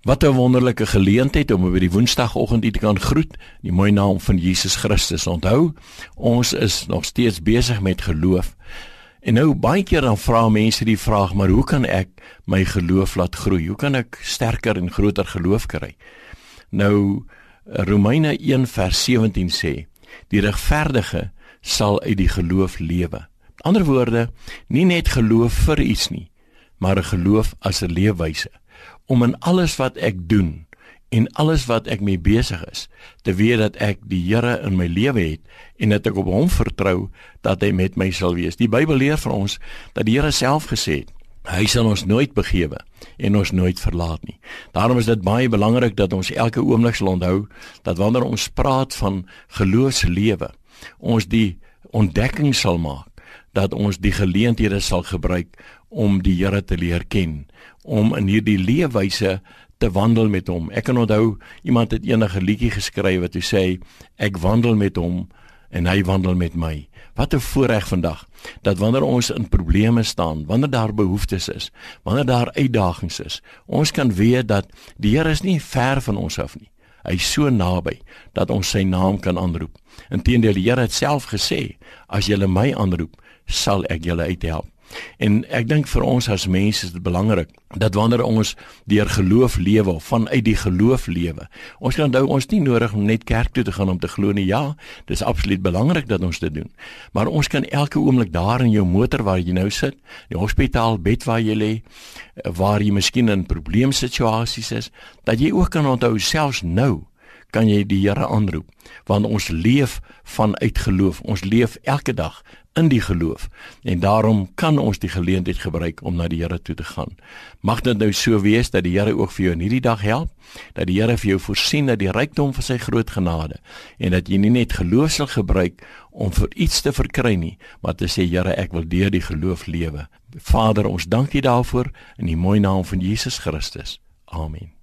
Wat 'n wonderlike geleentheid om oor die Woensdagoggend u te kan groet. Die mooi naam van Jesus Christus. Onthou, ons is nog steeds besig met geloof. En nou baie keer dan vra mense die vraag, maar hoe kan ek my geloof laat groei? Hoe kan ek sterker en groter geloof kry? Nou Romeine 1 vers 17 sê, die regverdige sal uit die geloof lewe. Ander woorde, nie net geloof vir iets nie, maar 'n geloof as 'n leefwyse om in alles wat ek doen en alles wat ek mee besig is te weet dat ek die Here in my lewe het en dat ek op hom vertrou dat hy met my sal wees. Die Bybel leer vir ons dat die Here self gesê het hy sal ons nooit begewe en ons nooit verlaat nie. Daarom is dit baie belangrik dat ons elke oomblik sal onthou dat wanneer ons praat van geloofslewe, ons die ontdekking sal maak dat ons die geleenthede sal gebruik om die Here te leer ken, om in hierdie leefwyse te wandel met hom. Ek kan onthou iemand het enige liedjie geskryf wat hy sê ek wandel met hom en hy wandel met my. Wat 'n voorreg vandag dat wanneer ons in probleme staan, wanneer daar behoeftes is, wanneer daar uitdagings is, ons kan weet dat die Here is nie ver van ons af nie. Hy is so naby dat ons sy naam kan aanroep. Inteendeel die Here het self gesê, as julle my aanroep, sal ek julle uithelp. En ek dink vir ons as mense is dit belangrik dat wanneer ons deur geloof lewe of vanuit die geloof lewe, ons kan onthou ons nie nodig om net kerk toe te gaan om te glo nie. Ja, dis absoluut belangrik dat ons dit doen. Maar ons kan elke oomblik daar in jou motor waar jy nou sit, die hospitaal bed waar jy lê, waar jy miskien in probleemsituasies is, dat jy ook kan onthou selfs nou kan jy die Here aanroep want ons leef vanuit geloof ons leef elke dag in die geloof en daarom kan ons die geleentheid gebruik om na die Here toe te gaan. Mag dit nou so wees dat die Here ook vir jou in hierdie dag help, dat die Here vir jou voorsien dat die rykdom van sy groot genade en dat jy nie net geloof sal gebruik om vir iets te verkry nie, maar te sê Here, ek wil deur die geloof lewe. Vader, ons dank U daarvoor in die mooi naam van Jesus Christus. Amen.